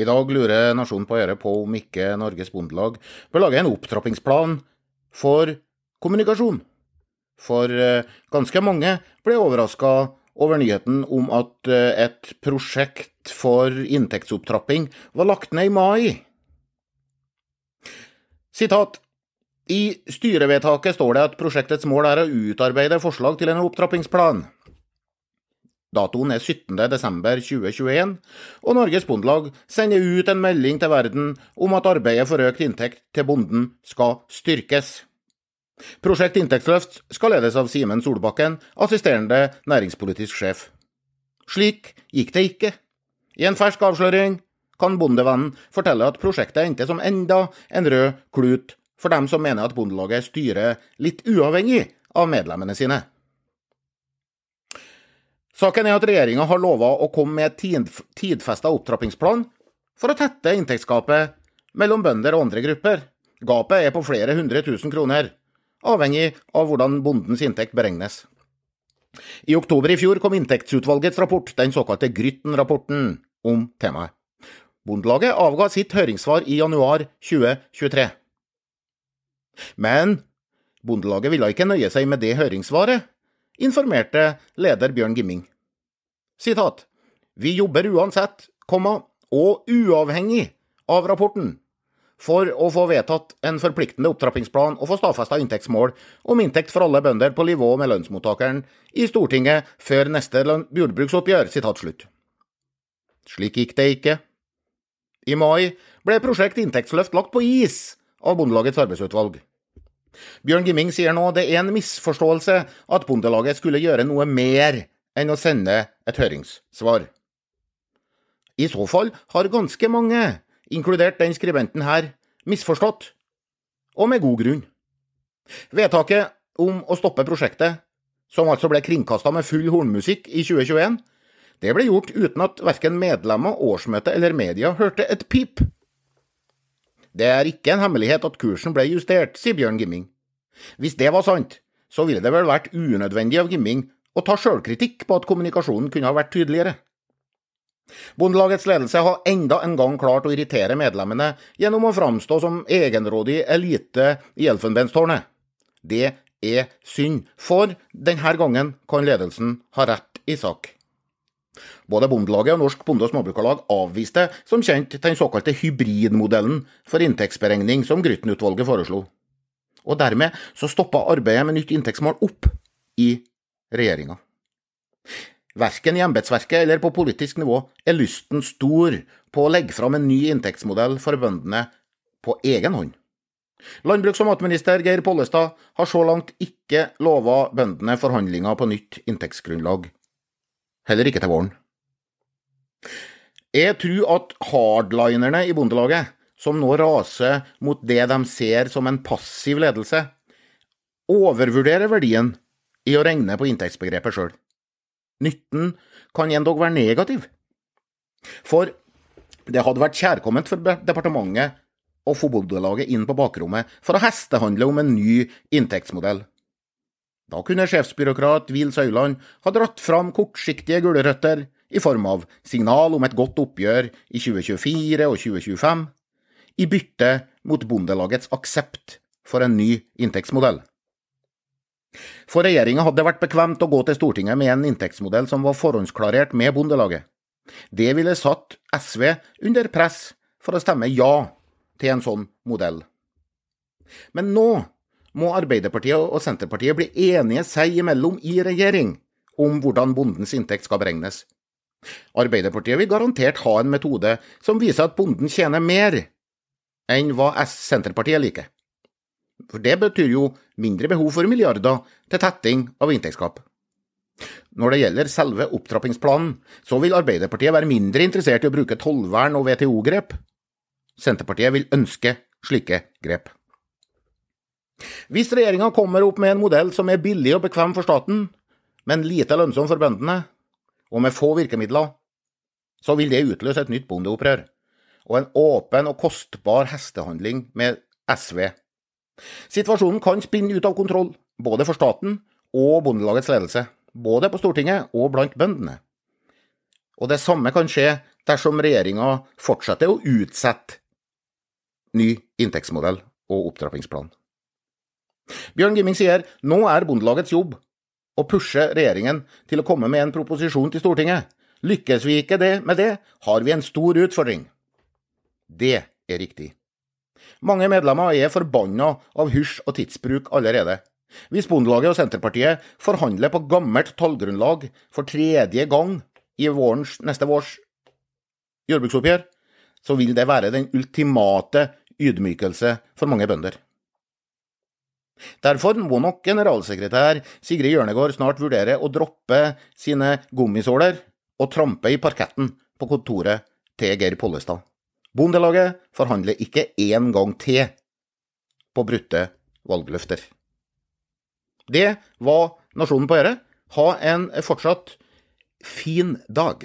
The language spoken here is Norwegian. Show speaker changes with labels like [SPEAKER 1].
[SPEAKER 1] I dag lurer Nasjonen på å gjøre på om ikke Norges Bondelag bør lage en opptrappingsplan for kommunikasjon. For eh, ganske mange ble overraska over nyheten om at eh, et prosjekt for inntektsopptrapping var lagt ned i mai. Sitat. I styrevedtaket står det at prosjektets mål er å utarbeide forslag til en opptrappingsplan. Datoen er 17.12.2021, og Norges Bondelag sender ut en melding til verden om at arbeidet for økt inntekt til bonden skal styrkes. Prosjekt Inntektsløft skal ledes av Simen Solbakken, assisterende næringspolitisk sjef. Slik gikk det ikke. I en fersk avsløring kan Bondevennen fortelle at prosjektet endte som enda en rød klut for dem som mener at Bondelaget styrer litt uavhengig av medlemmene sine. Saken er at regjeringa har lova å komme med et tidfesta opptrappingsplan for å tette inntektsgapet mellom bønder og andre grupper. Gapet er på flere hundre tusen kroner, avhengig av hvordan bondens inntekt beregnes. I oktober i fjor kom Inntektsutvalgets rapport, den såkalte Grytten-rapporten, om temaet. Bondelaget avga sitt høringssvar i januar 2023. Men Bondelaget ville ikke nøye seg med det høringssvaret, informerte leder Bjørn Gimming. Sitat. Vi jobber uansett, komma, og uavhengig av rapporten, for å få vedtatt en forpliktende opptrappingsplan og få stadfesta inntektsmål om inntekt for alle bønder på nivå med lønnsmottakeren i Stortinget før neste jordbruksoppgjør. Sitat slutt. Slik gikk det ikke. I mai ble prosjekt Inntektsløft lagt på is av Bondelagets arbeidsutvalg. Bjørn Gimming sier nå det er en misforståelse at Bondelaget skulle gjøre noe mer enn å sende et høringssvar. I så fall har ganske mange, inkludert den skribenten her, misforstått, og med god grunn. Vedtaket om å stoppe prosjektet, som altså ble kringkasta med full hornmusikk i 2021, det ble gjort uten at verken medlemmer, årsmøte eller media hørte et pip. Det er ikke en hemmelighet at kursen ble justert, sier Bjørn Gimming. Hvis det var sant, så ville det vel vært unødvendig av Gimming å ta sjølkritikk på at kommunikasjonen kunne ha vært tydeligere. Bondelagets ledelse har enda en gang klart å irritere medlemmene gjennom å framstå som egenrådig elite i Elfenbenstårnet. Det er synd, for denne gangen kan ledelsen ha rett i sak. Både Bondelaget og Norsk Bonde- og Småbrukarlag avviste som kjent den såkalte hybridmodellen for inntektsberegning som Grytten-utvalget foreslo. Og dermed så stoppa arbeidet med nytt inntektsmål opp i regjeringa. Verken i embetsverket eller på politisk nivå er lysten stor på å legge fram en ny inntektsmodell for bøndene på egen hånd. Landbruks- og matminister Geir Pollestad har så langt ikke lova bøndene forhandlinger på nytt inntektsgrunnlag. Heller ikke til våren. Jeg tror at hardlinerne i Bondelaget, som nå raser mot det de ser som en passiv ledelse, overvurderer verdien i å regne på inntektsbegrepet sjøl. Nytten kan endog være negativ. For det hadde vært kjærkomment for departementet å få Bondelaget inn på bakrommet for å hestehandle om en ny inntektsmodell. Da kunne sjefsbyråkrat Wil Søyland ha dratt fram kortsiktige gulrøtter i form av signal om et godt oppgjør i 2024 og 2025, i bytte mot Bondelagets aksept for en ny inntektsmodell. For regjeringa hadde det vært bekvemt å gå til Stortinget med en inntektsmodell som var forhåndsklarert med Bondelaget. Det ville satt SV under press for å stemme ja til en sånn modell. Men nå må Arbeiderpartiet og Senterpartiet bli enige seg imellom i regjering om hvordan bondens inntekt skal beregnes. Arbeiderpartiet vil garantert ha en metode som viser at bonden tjener mer enn hva Senterpartiet liker. For det betyr jo mindre behov for milliarder til tetting av inntektsgap. Når det gjelder selve opptrappingsplanen, så vil Arbeiderpartiet være mindre interessert i å bruke tollvern og WTO-grep. Senterpartiet vil ønske slike grep. Hvis regjeringa kommer opp med en modell som er billig og bekvem for staten, men lite lønnsom for bøndene, og med få virkemidler, så vil det utløse et nytt bondeopprør og en åpen og kostbar hestehandling med SV Situasjonen kan spinne ut av kontroll, både for staten og Bondelagets ledelse, både på Stortinget og blant bøndene. Og det samme kan skje dersom regjeringa fortsetter å utsette ny inntektsmodell og opptrappingsplan. Bjørn Gimming sier nå er Bondelagets jobb å pushe regjeringen til å komme med en proposisjon til Stortinget. Lykkes vi ikke det med det, har vi en stor utfordring. Det er riktig. Mange medlemmer er forbanna av hysj og tidsbruk allerede. Hvis Bondelaget og Senterpartiet forhandler på gammelt tallgrunnlag for tredje gang i vårens, neste vårs jordbruksoppgjør, så vil det være den ultimate ydmykelse for mange bønder. Derfor må nok generalsekretær Sigrid Hjørnegård snart vurdere å droppe sine gummisåler og trampe i parketten på kontoret til Geir Pollestad. Bondelaget forhandler ikke én gang til på brutte valgløfter. Det var Nasjonen på Øre. Ha en fortsatt fin dag.